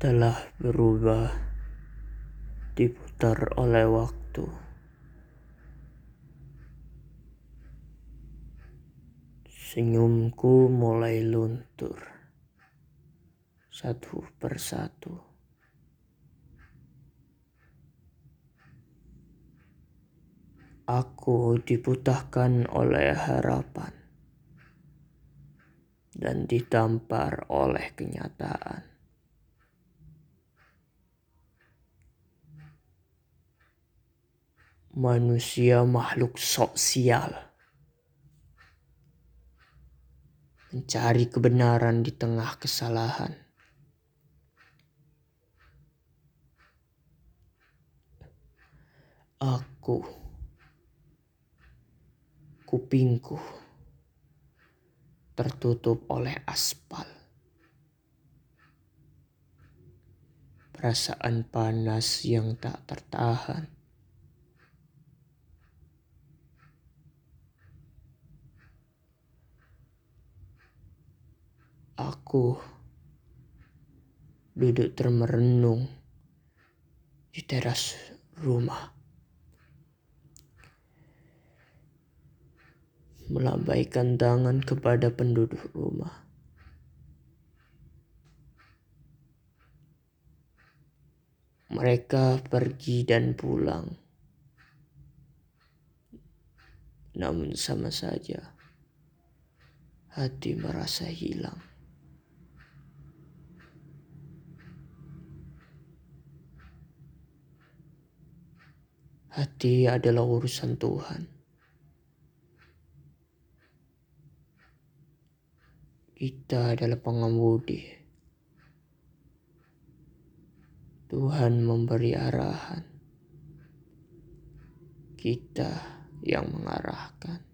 telah berubah diputar oleh waktu. Senyumku mulai luntur satu persatu. Aku diputahkan oleh harapan dan ditampar oleh kenyataan. Manusia makhluk sosial. Mencari kebenaran di tengah kesalahan. Aku, kupingku, tertutup oleh aspal. Perasaan panas yang tak tertahan. Aku duduk termerenung di teras rumah. Melambaikan tangan kepada penduduk rumah. Mereka pergi dan pulang. Namun sama saja hati merasa hilang. Hati adalah urusan Tuhan. Kita adalah pengemudi. Tuhan memberi arahan. Kita yang mengarahkan.